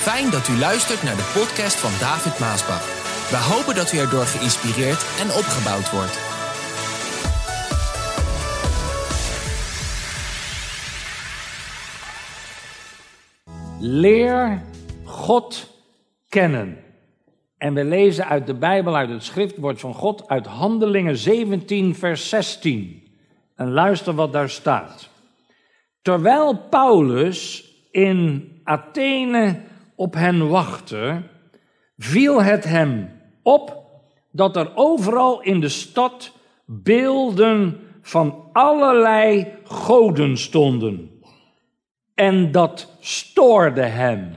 Fijn dat u luistert naar de podcast van David Maasbach. We hopen dat u erdoor geïnspireerd en opgebouwd wordt. Leer God kennen. En we lezen uit de Bijbel, uit het schriftwoord van God, uit Handelingen 17, vers 16. En luister wat daar staat. Terwijl Paulus in Athene op hen wachtte, viel het hem op dat er overal in de stad beelden van allerlei goden stonden. En dat stoorde hem.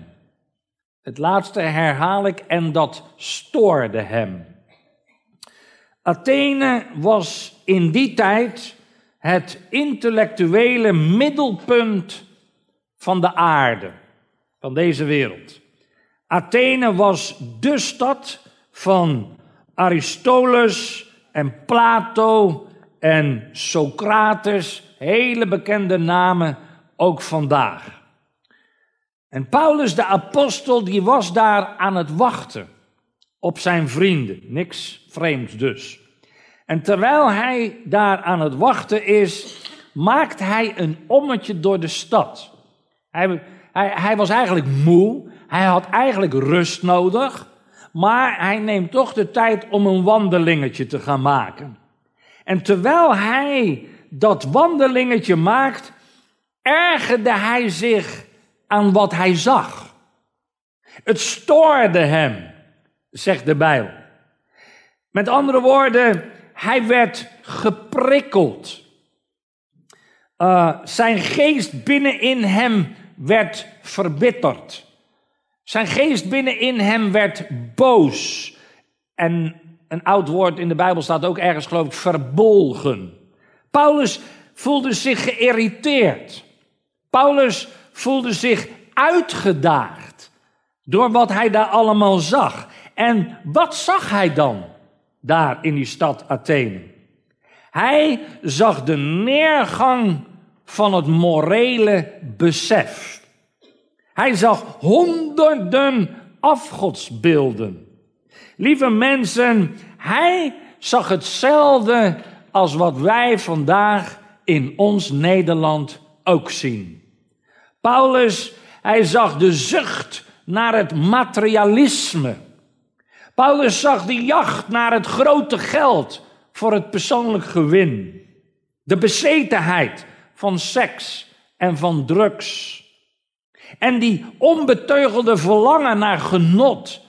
Het laatste herhaal ik, en dat stoorde hem. Athene was in die tijd het intellectuele middelpunt van de aarde, van deze wereld. Athene was de stad van Aristoteles en Plato en Socrates, hele bekende namen ook vandaag. En Paulus de apostel die was daar aan het wachten op zijn vrienden, niks vreemds dus. En terwijl hij daar aan het wachten is, maakt hij een ommetje door de stad. Hij, hij, hij was eigenlijk moe, hij had eigenlijk rust nodig, maar hij neemt toch de tijd om een wandelingetje te gaan maken. En terwijl hij dat wandelingetje maakt, ergerde hij zich aan wat hij zag. Het stoorde hem, zegt de Bijbel. Met andere woorden, hij werd geprikkeld. Uh, zijn geest binnenin hem werd verbitterd. Zijn geest binnenin hem werd boos. En een oud woord in de Bijbel staat ook ergens, geloof ik, verbolgen. Paulus voelde zich geïrriteerd. Paulus voelde zich uitgedaagd door wat hij daar allemaal zag. En wat zag hij dan daar in die stad Athene? Hij zag de neergang van het morele besef. Hij zag honderden afgodsbeelden. Lieve mensen, hij zag hetzelfde als wat wij vandaag in ons Nederland ook zien. Paulus, hij zag de zucht naar het materialisme. Paulus zag de jacht naar het grote geld voor het persoonlijk gewin. De bezetenheid van seks en van drugs. En die onbeteugelde verlangen naar genot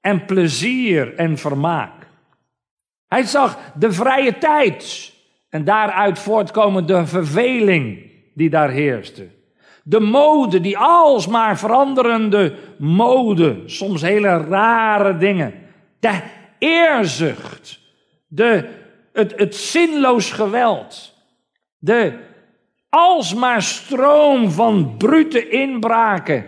en plezier en vermaak. Hij zag de vrije tijd en daaruit voortkomende verveling die daar heerste. De mode, die alsmaar veranderende mode, soms hele rare dingen. De eerzucht, de, het, het zinloos geweld, de alsmaar stroom van brute inbraken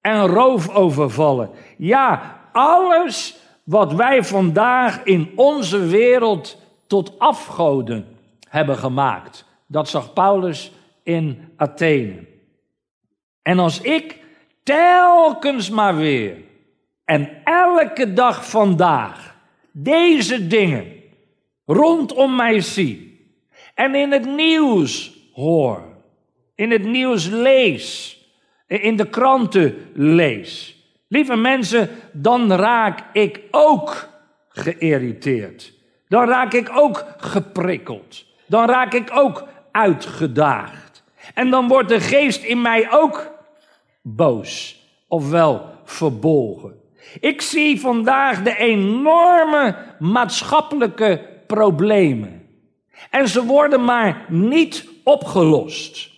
en roofovervallen. Ja, alles wat wij vandaag in onze wereld tot afgoden hebben gemaakt. Dat zag Paulus in Athene. En als ik telkens maar weer en elke dag vandaag deze dingen rondom mij zie en in het nieuws hoor, in het nieuws lees, in de kranten lees. Lieve mensen, dan raak ik ook geïrriteerd. Dan raak ik ook geprikkeld. Dan raak ik ook uitgedaagd. En dan wordt de geest in mij ook boos, ofwel verbolgen. Ik zie vandaag de enorme maatschappelijke problemen. En ze worden maar niet opgelost.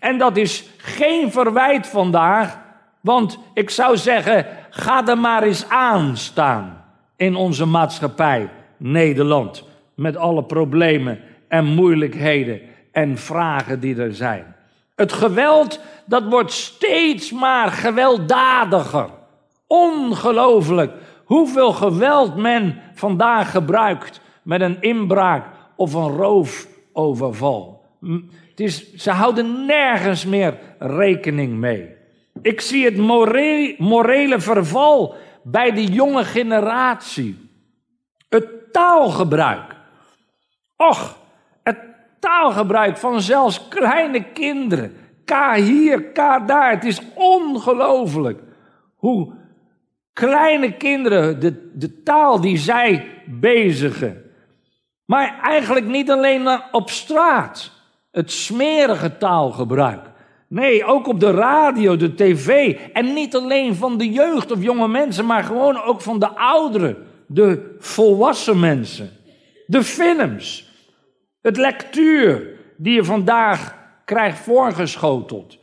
En dat is geen verwijt vandaag, want ik zou zeggen, ga er maar eens aan staan in onze maatschappij, Nederland, met alle problemen en moeilijkheden en vragen die er zijn. Het geweld, dat wordt steeds maar gewelddadiger. Ongelooflijk hoeveel geweld men vandaag gebruikt met een inbraak of een roofoverval. Ze houden nergens meer rekening mee. Ik zie het morele, morele verval bij de jonge generatie. Het taalgebruik. Och, het taalgebruik van zelfs kleine kinderen. K hier, K daar. Het is ongelooflijk hoe kleine kinderen de, de taal die zij bezigen. Maar eigenlijk niet alleen op straat. Het smerige taalgebruik. Nee, ook op de radio, de tv. En niet alleen van de jeugd of jonge mensen, maar gewoon ook van de ouderen, de volwassen mensen. De films, het lectuur die je vandaag krijgt voorgeschoteld.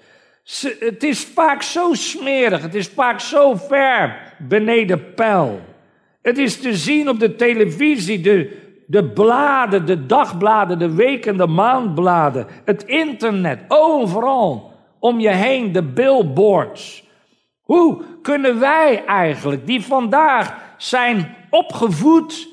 Het is vaak zo smerig, het is vaak zo ver beneden peil. Het is te zien op de televisie, de, de bladen, de dagbladen, de weken, de maandbladen, het internet, overal om je heen, de billboards. Hoe kunnen wij eigenlijk, die vandaag zijn opgevoed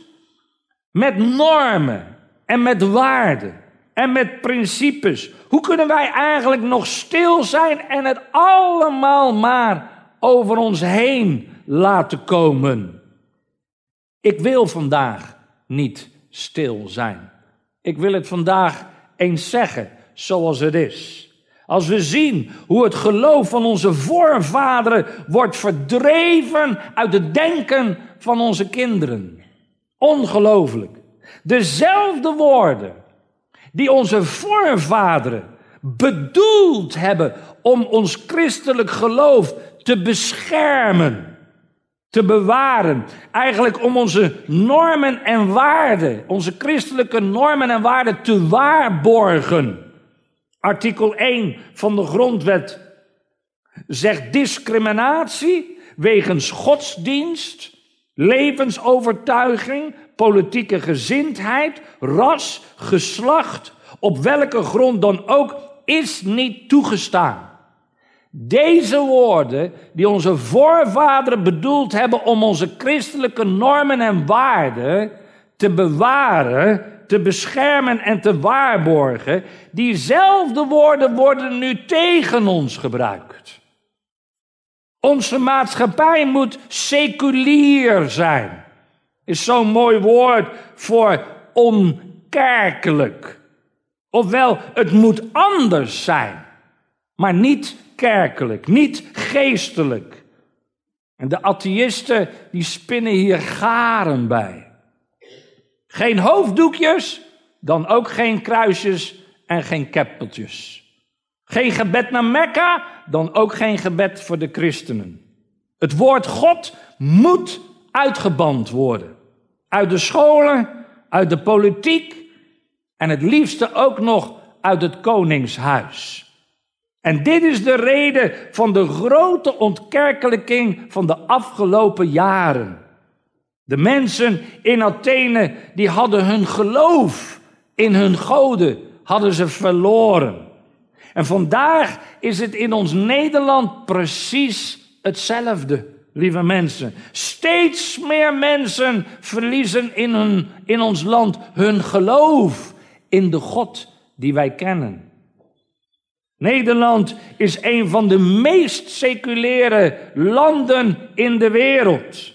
met normen en met waarden en met principes, hoe kunnen wij eigenlijk nog stil zijn en het allemaal maar over ons heen laten komen? Ik wil vandaag niet stil zijn. Ik wil het vandaag eens zeggen zoals het is. Als we zien hoe het geloof van onze voorvaderen wordt verdreven uit het denken van onze kinderen. Ongelooflijk. Dezelfde woorden die onze voorvaderen bedoeld hebben om ons christelijk geloof te beschermen, te bewaren. Eigenlijk om onze normen en waarden, onze christelijke normen en waarden te waarborgen. Artikel 1 van de grondwet zegt discriminatie wegens godsdienst, levensovertuiging, politieke gezindheid, ras, geslacht, op welke grond dan ook, is niet toegestaan. Deze woorden, die onze voorvaderen bedoeld hebben om onze christelijke normen en waarden te bewaren, te beschermen en te waarborgen, diezelfde woorden worden nu tegen ons gebruikt. Onze maatschappij moet seculier zijn. Is zo'n mooi woord voor onkerkelijk. Ofwel, het moet anders zijn, maar niet kerkelijk, niet geestelijk. En de atheïsten die spinnen hier garen bij. Geen hoofddoekjes, dan ook geen kruisjes en geen keppeltjes. Geen gebed naar Mekka, dan ook geen gebed voor de christenen. Het woord God moet uitgeband worden. Uit de scholen, uit de politiek en het liefste ook nog uit het koningshuis. En dit is de reden van de grote ontkerkelijking van de afgelopen jaren. De mensen in Athene, die hadden hun geloof in hun goden, hadden ze verloren. En vandaag is het in ons Nederland precies hetzelfde, lieve mensen. Steeds meer mensen verliezen in, hun, in ons land hun geloof in de God die wij kennen. Nederland is een van de meest seculaire landen in de wereld.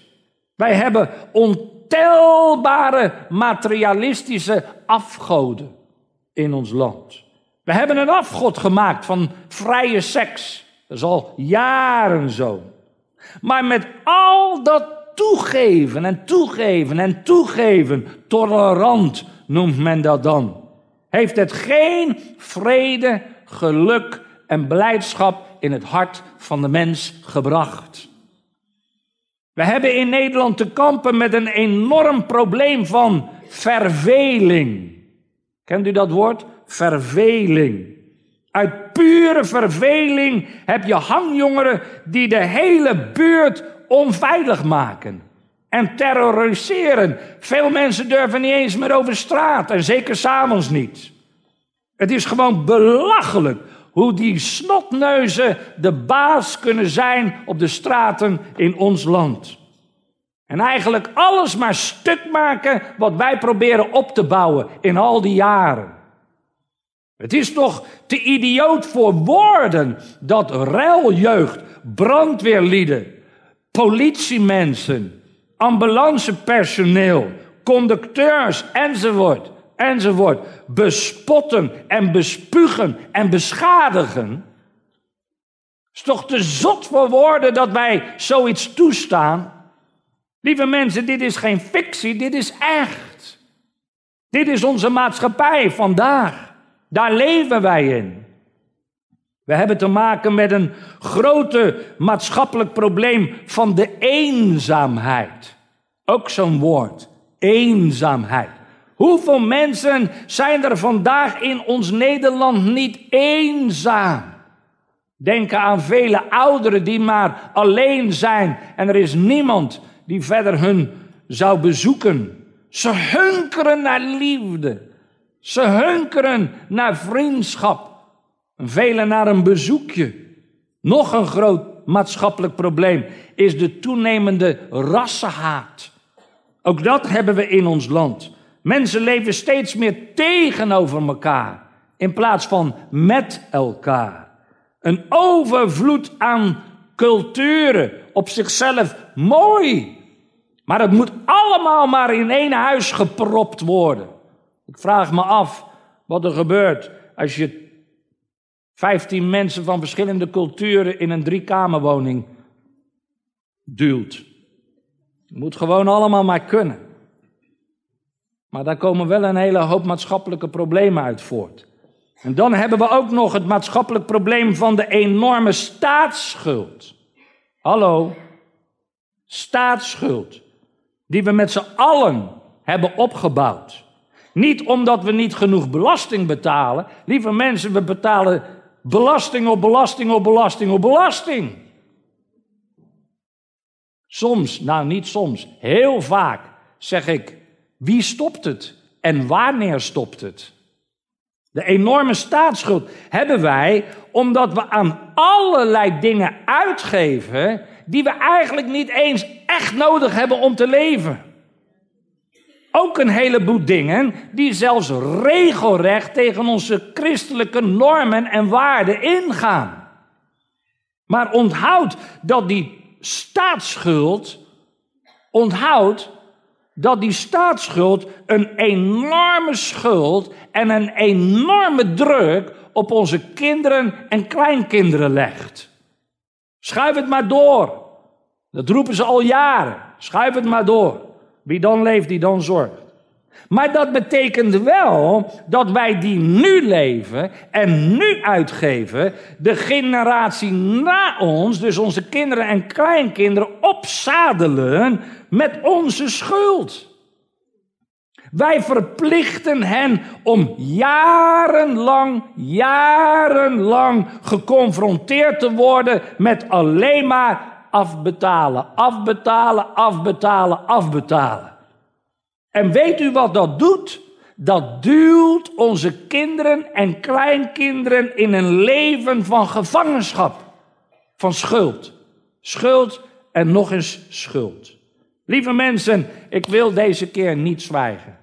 Wij hebben ontelbare materialistische afgoden in ons land. We hebben een afgod gemaakt van vrije seks. Dat is al jaren zo. Maar met al dat toegeven en toegeven en toegeven, tolerant noemt men dat dan, heeft het geen vrede, geluk en blijdschap in het hart van de mens gebracht. We hebben in Nederland te kampen met een enorm probleem van verveling. Kent u dat woord? Verveling. Uit pure verveling heb je hangjongeren die de hele buurt onveilig maken en terroriseren. Veel mensen durven niet eens meer over straat en zeker s'avonds niet. Het is gewoon belachelijk hoe die snotneuzen de baas kunnen zijn op de straten in ons land. En eigenlijk alles maar stuk maken wat wij proberen op te bouwen in al die jaren. Het is toch te idioot voor woorden dat ruiljeugd, brandweerlieden, politiemensen, ambulancepersoneel, conducteurs enzovoort, enzovoort, bespotten en bespugen en beschadigen. Is toch te zot voor woorden dat wij zoiets toestaan? Lieve mensen, dit is geen fictie, dit is echt. Dit is onze maatschappij vandaag. Daar leven wij in. We hebben te maken met een grote maatschappelijk probleem van de eenzaamheid. Ook zo'n woord, eenzaamheid. Hoeveel mensen zijn er vandaag in ons Nederland niet eenzaam? Denken aan vele ouderen die maar alleen zijn en er is niemand die verder hun zou bezoeken. Ze hunkeren naar liefde. Ze hunkeren naar vriendschap. Velen naar een bezoekje. Nog een groot maatschappelijk probleem is de toenemende rassenhaat. Ook dat hebben we in ons land. Mensen leven steeds meer tegenover elkaar in plaats van met elkaar. Een overvloed aan culturen op zichzelf mooi. Maar het moet allemaal maar in één huis gepropt worden. Ik vraag me af wat er gebeurt als je 15 mensen van verschillende culturen in een driekamerwoning duwt. Het moet gewoon allemaal maar kunnen. Maar daar komen wel een hele hoop maatschappelijke problemen uit voort. En dan hebben we ook nog het maatschappelijk probleem van de enorme staatsschuld. Hallo, staatsschuld. Die we met z'n allen hebben opgebouwd. Niet omdat we niet genoeg belasting betalen. Lieve mensen, we betalen belasting op belasting op belasting op belasting. Soms, nou niet soms, heel vaak zeg ik, wie stopt het en wanneer stopt het? De enorme staatsschuld hebben wij omdat we aan allerlei dingen uitgeven die we eigenlijk niet eens echt nodig hebben om te leven ook een heleboel dingen die zelfs regelrecht tegen onze christelijke normen en waarden ingaan. Maar onthoud dat die staatsschuld, onthoud dat die staatsschuld een enorme schuld en een enorme druk op onze kinderen en kleinkinderen legt. Schuif het maar door. Dat roepen ze al jaren. Schuif het maar door. Wie dan leeft, die dan zorgt. Maar dat betekent wel dat wij die nu leven en nu uitgeven, de generatie na ons, dus onze kinderen en kleinkinderen, opzadelen met onze schuld. Wij verplichten hen om jarenlang, jarenlang geconfronteerd te worden met alleen maar afbetalen, afbetalen, afbetalen, afbetalen. En weet u wat dat doet? Dat duwt onze kinderen en kleinkinderen in een leven van gevangenschap, van schuld. Schuld en nog eens schuld. Lieve mensen, ik wil deze keer niet zwijgen.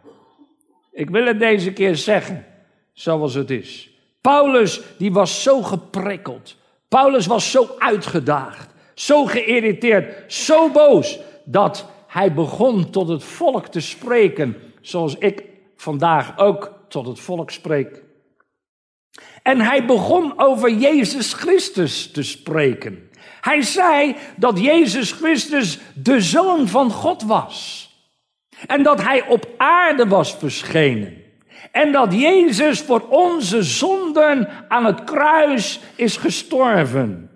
Ik wil het deze keer zeggen, zoals het is. Paulus, die was zo geprikkeld. Paulus was zo uitgedaagd zo geïrriteerd, zo boos, dat hij begon tot het volk te spreken, zoals ik vandaag ook tot het volk spreek. En hij begon over Jezus Christus te spreken. Hij zei dat Jezus Christus de Zoon van God was. En dat hij op aarde was verschenen. En dat Jezus voor onze zonden aan het kruis is gestorven.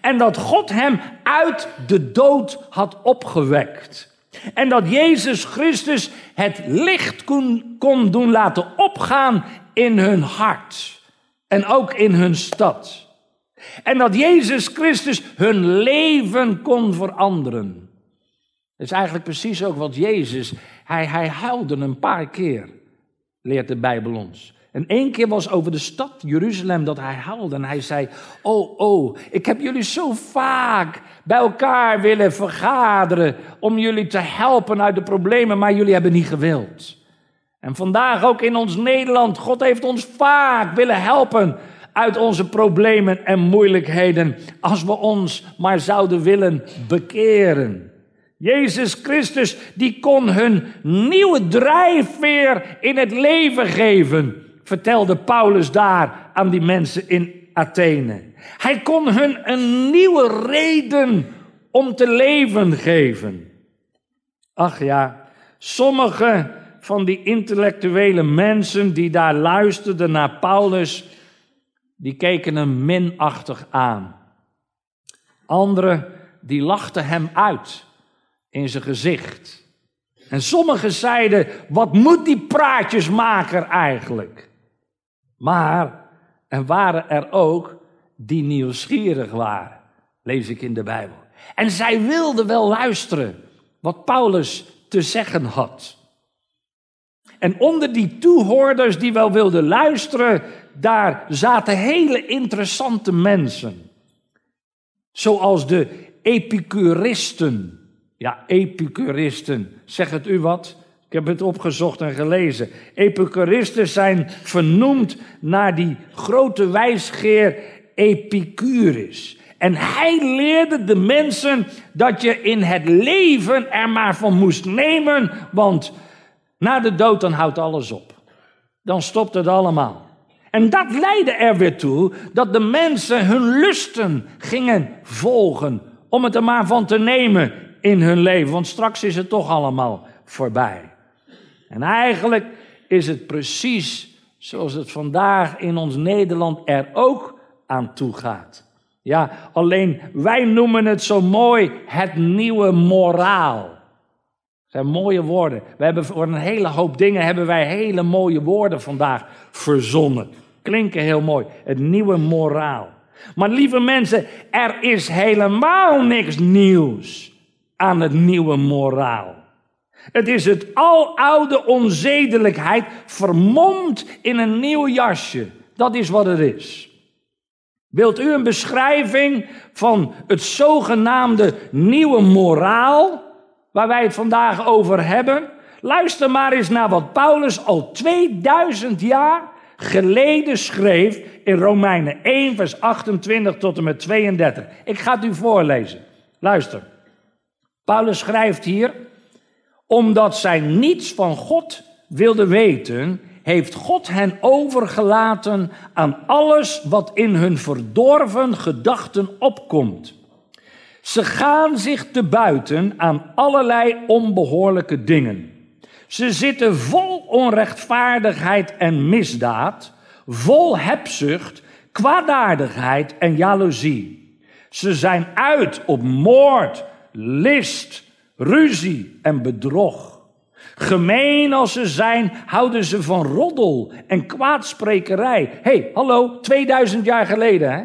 En dat God hem uit de dood had opgewekt. En dat Jezus Christus het licht kon, doen laten opgaan in hun hart. En ook in hun stad. En dat Jezus Christus hun leven kon veranderen. Dat is eigenlijk precies ook wat Jezus, hij, hij huilde een paar keer, leert de Bijbel ons. En één keer was over de stad Jeruzalem dat hij huilde en hij zei: Oh, oh, ik heb jullie zo vaak bij elkaar willen vergaderen om jullie te helpen uit de problemen, maar jullie hebben niet gewild. En vandaag ook in ons Nederland. God heeft ons vaak willen helpen uit onze problemen en moeilijkheden. Als we ons maar zouden willen bekeren. Jezus Christus, die kon hun nieuwe drijfveer in het leven geven, vertelde Paulus daar aan die mensen in Athene. Hij kon hun een nieuwe reden om te leven geven. Ach ja, sommige van die intellectuele mensen die daar luisterden naar Paulus, die keken hem minachtig aan. Anderen die lachten hem uit in zijn gezicht. En sommigen zeiden: wat moet die praatjesmaker eigenlijk? Maar er waren er ook die nieuwsgierig waren, lees ik in de Bijbel. En zij wilden wel luisteren wat Paulus te zeggen had. En onder die toehoorders die wel wilden luisteren, daar zaten hele interessante mensen. Zoals de epicuristen. Ja, epicuristen. Zeg het u wat? Ik heb het opgezocht en gelezen. Epicuristen zijn vernoemd naar die grote wijsgeer Epicurus. En hij leerde de mensen dat je in het leven er maar van moest nemen, want na de dood dan houdt alles op. Dan stopt het allemaal. En dat leidde er weer toe dat de mensen hun lusten gingen volgen om het er maar van te nemen in hun leven, want straks is het toch allemaal voorbij. En eigenlijk is het precies zoals het vandaag in ons Nederland er ook aan toe gaat. Ja, alleen wij noemen het zo mooi het nieuwe moraal. Dat zijn mooie woorden. We hebben voor een hele hoop dingen hebben wij hele mooie woorden vandaag verzonnen. Klinken heel mooi. Het nieuwe moraal. Maar lieve mensen, er is helemaal niks nieuws aan het nieuwe moraal. Het is het aloude onzedelijkheid vermomd in een nieuw jasje. Dat is wat het is. Wilt u een beschrijving van het zogenaamde nieuwe moraal, waar wij het vandaag over hebben? Luister maar eens naar wat Paulus al 2000 jaar geleden schreef in Romeinen 1, vers 28 tot en met 32. Ik ga het u voorlezen. Luister. Paulus schrijft hier, omdat zij niets van God wilden weten, heeft God hen overgelaten aan alles wat in hun verdorven gedachten opkomt. Ze gaan zich te buiten aan allerlei onbehoorlijke dingen. Ze zitten vol onrechtvaardigheid en misdaad, vol hebzucht, kwaadaardigheid en jaloezie. Ze zijn uit op moord, list, ruzie en bedrog. Gemeen als ze zijn, houden ze van roddel en kwaadsprekerij. Hé, hey, hallo, 2000 jaar geleden, hè?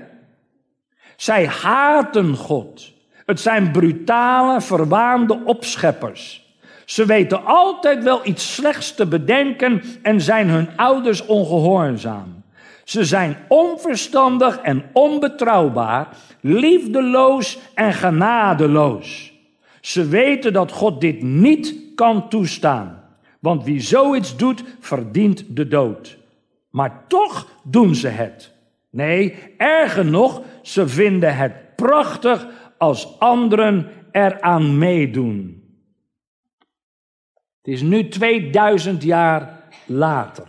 Zij haten God. Het zijn brutale, verwaande opscheppers. Ze weten altijd wel iets slechts te bedenken en zijn hun ouders ongehoorzaam. Ze zijn onverstandig en onbetrouwbaar, liefdeloos en genadeloos. Ze weten dat God dit niet kan toestaan. Want wie zoiets doet, verdient de dood. Maar toch doen ze het. Nee, erger nog, ze vinden het prachtig als anderen eraan meedoen. Het is nu 2000 jaar later.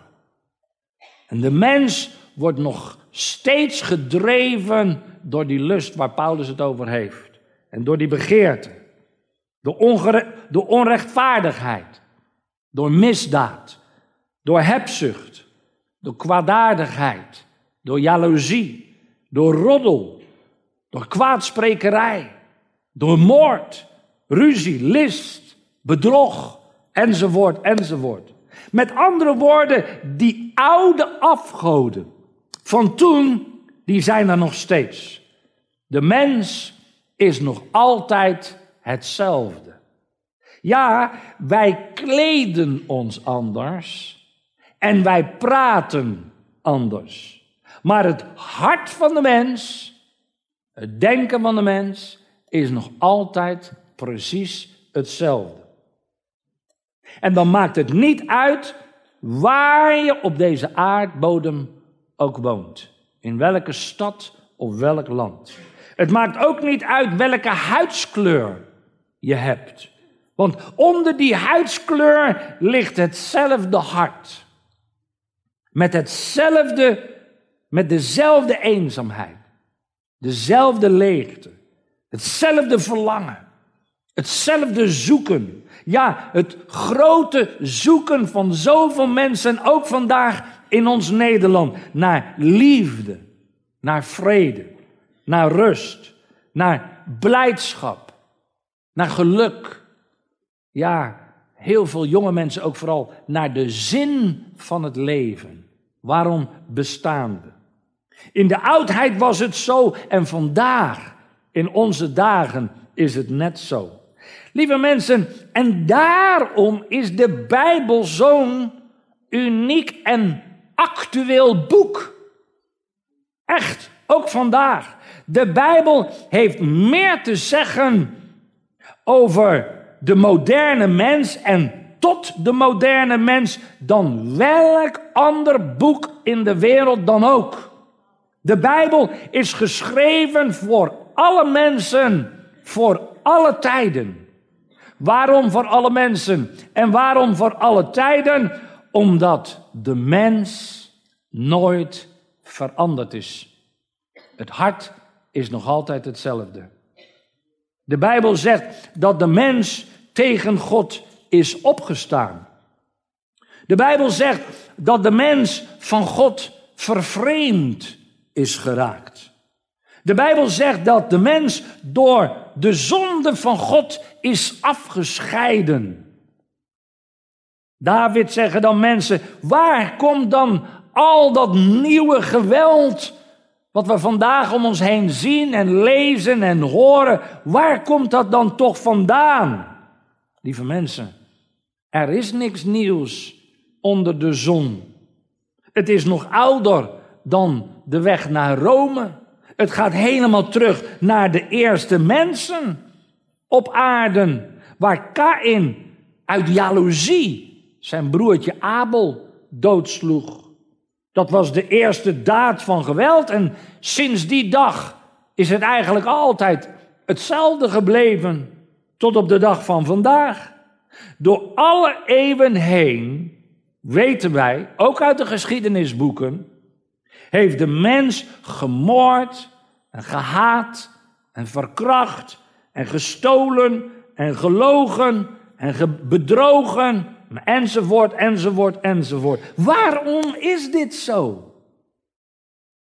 En de mens wordt nog steeds gedreven door die lust waar Paulus het over heeft. En door die begeerte. Door, onrechtvaardigheid. Door misdaad. Door hebzucht. Door kwaadaardigheid. Door jaloezie. Door roddel. Door kwaadsprekerij. Door moord. Ruzie, list, bedrog. Enzovoort, enzovoort. Met andere woorden, die oude afgoden van toen, die zijn er nog steeds. De mens is nog altijd hetzelfde. Ja, wij kleden ons anders en wij praten anders. Maar het hart van de mens, het denken van de mens, is nog altijd precies hetzelfde. En dan maakt het niet uit waar je op deze aardbodem ook woont. In welke stad of welk land. Het maakt ook niet uit welke huidskleur je hebt. Want onder die huidskleur ligt hetzelfde hart. Met hetzelfde, met dezelfde eenzaamheid. Dezelfde leegte. Hetzelfde verlangen. Hetzelfde zoeken. Ja, het grote zoeken van zoveel mensen, ook vandaag in ons Nederland, naar liefde, naar vrede, naar rust, naar blijdschap, naar geluk. Ja, heel veel jonge mensen ook vooral naar de zin van het leven. Waarom bestaan we? In de oudheid was het zo en vandaag, in onze dagen, is het net zo. Lieve mensen, en daarom is de Bijbel zo'n uniek en actueel boek. Echt, ook vandaag. De Bijbel heeft meer te zeggen over de moderne mens en tot de moderne mens dan welk ander boek in de wereld dan ook. De Bijbel is geschreven voor alle mensen, voor alle tijden. Waarom voor alle mensen en waarom voor alle tijden? Omdat de mens nooit veranderd is. Het hart is nog altijd hetzelfde. De Bijbel zegt dat de mens tegen God is opgestaan. De Bijbel zegt dat de mens van God vervreemd is geraakt. De Bijbel zegt dat de mens door de zonde van God is afgescheiden. David zeggen dan mensen, waar komt dan al dat nieuwe geweld wat we vandaag om ons heen zien en lezen en horen, waar komt dat dan toch vandaan? Lieve mensen, er is niks nieuws onder de zon. Het is nog ouder dan de weg naar Rome. Het gaat helemaal terug naar de eerste mensen op aarde, waar Kain uit jaloezie zijn broertje Abel doodsloeg. Dat was de eerste daad van geweld en sinds die dag is het eigenlijk altijd hetzelfde gebleven tot op de dag van vandaag. Door alle eeuwen heen weten wij, ook uit de geschiedenisboeken, heeft de mens gemoord en gehaat en verkracht en gestolen en gelogen en bedrogen enzovoort, enzovoort, enzovoort. Waarom is dit zo?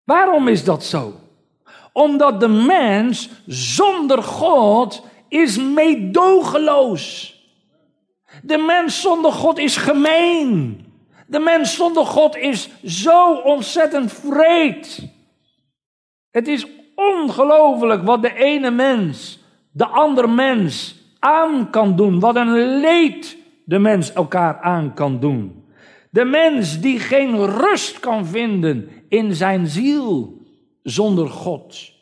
Waarom is dat zo? Omdat de mens zonder God is meedogenloos. De mens zonder God is gemeen. De mens zonder God is zo ontzettend vreed. Het is ongelooflijk wat de ene mens de andere mens aan kan doen. Wat een leed de mens elkaar aan kan doen. De mens die geen rust kan vinden in zijn ziel zonder God.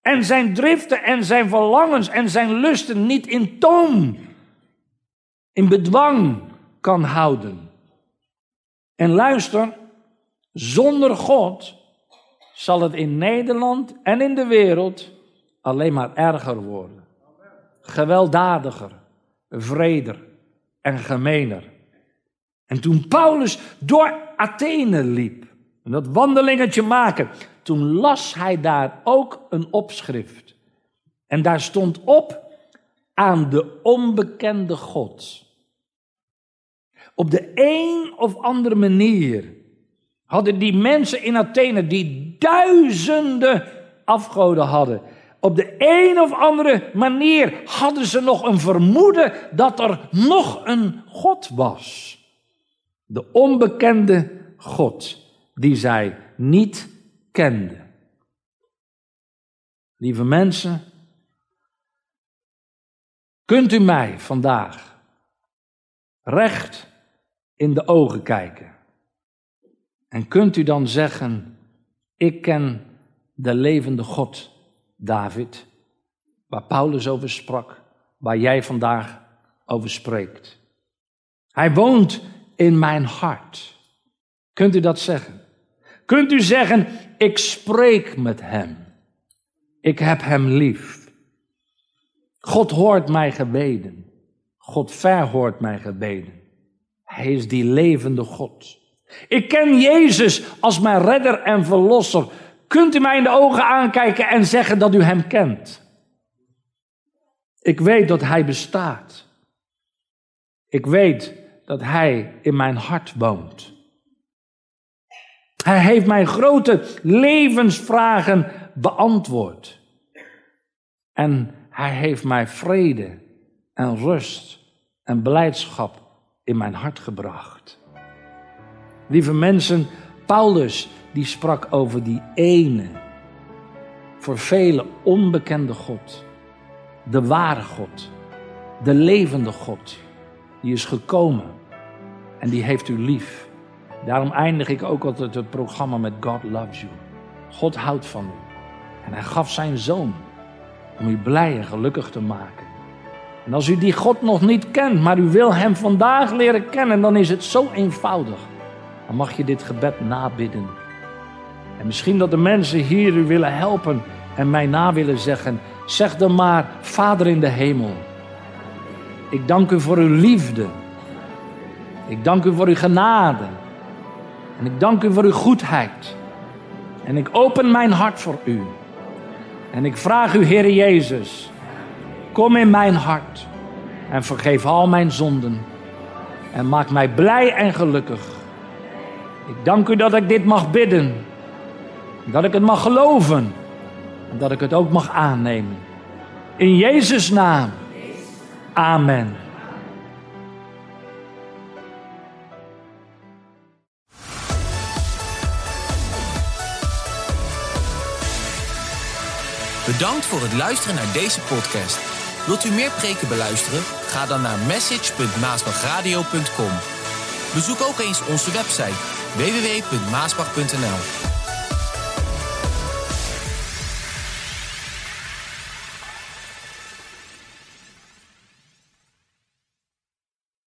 En zijn driften en zijn verlangens en zijn lusten niet in toom, in bedwang kan houden. En luister, zonder God zal het in Nederland en in de wereld alleen maar erger worden. Gewelddadiger, vreder en gemener. En toen Paulus door Athene liep, en dat wandelingetje maken, toen las hij daar ook een opschrift. En daar stond op aan de onbekende God. Op de een of andere manier hadden die mensen in Athene, die duizenden afgoden hadden, op de een of andere manier hadden ze nog een vermoeden dat er nog een God was. De onbekende God die zij niet kenden. Lieve mensen, kunt u mij vandaag recht in de ogen kijken? En kunt u dan zeggen, ik ken de levende God David, waar Paulus over sprak, waar jij vandaag over spreekt. Hij woont in mijn hart. Kunt u dat zeggen? Kunt u zeggen, ik spreek met hem. Ik heb hem lief. God hoort mijn gebeden. God verhoort mijn gebeden. Hij is die levende God. Ik ken Jezus als mijn redder en verlosser. Kunt u mij in de ogen aankijken en zeggen dat u hem kent? Ik weet dat hij bestaat. Ik weet dat hij in mijn hart woont. Hij heeft mijn grote levensvragen beantwoord. En hij heeft mij vrede en rust en blijdschap in mijn hart gebracht. Lieve mensen, Paulus die sprak over die ene, voor velen onbekende God. De ware God, de levende God, die is gekomen en die heeft u lief. Daarom eindig ik ook altijd het programma met God loves you. God houdt van u. En hij gaf zijn zoon om u blij en gelukkig te maken. En als u die God nog niet kent, maar u wil hem vandaag leren kennen, dan is het zo eenvoudig. Dan mag je dit gebed nabidden. En misschien dat de mensen hier u willen helpen en mij na willen zeggen. Zeg dan maar, Vader in de hemel. Ik dank u voor uw liefde. Ik dank u voor uw genade. En ik dank u voor uw goedheid. En ik open mijn hart voor u. En ik vraag u, Heer Jezus, kom in mijn hart en vergeef al mijn zonden. En maak mij blij en gelukkig. Ik dank u dat ik dit mag bidden. Dat ik het mag geloven. En dat ik het ook mag aannemen. In Jezus' naam. Amen. Bedankt voor het luisteren naar deze podcast. Wilt u meer preken beluisteren? Ga dan naar message.maasbachradio.com. Bezoek ook eens onze website www.maasbach.nl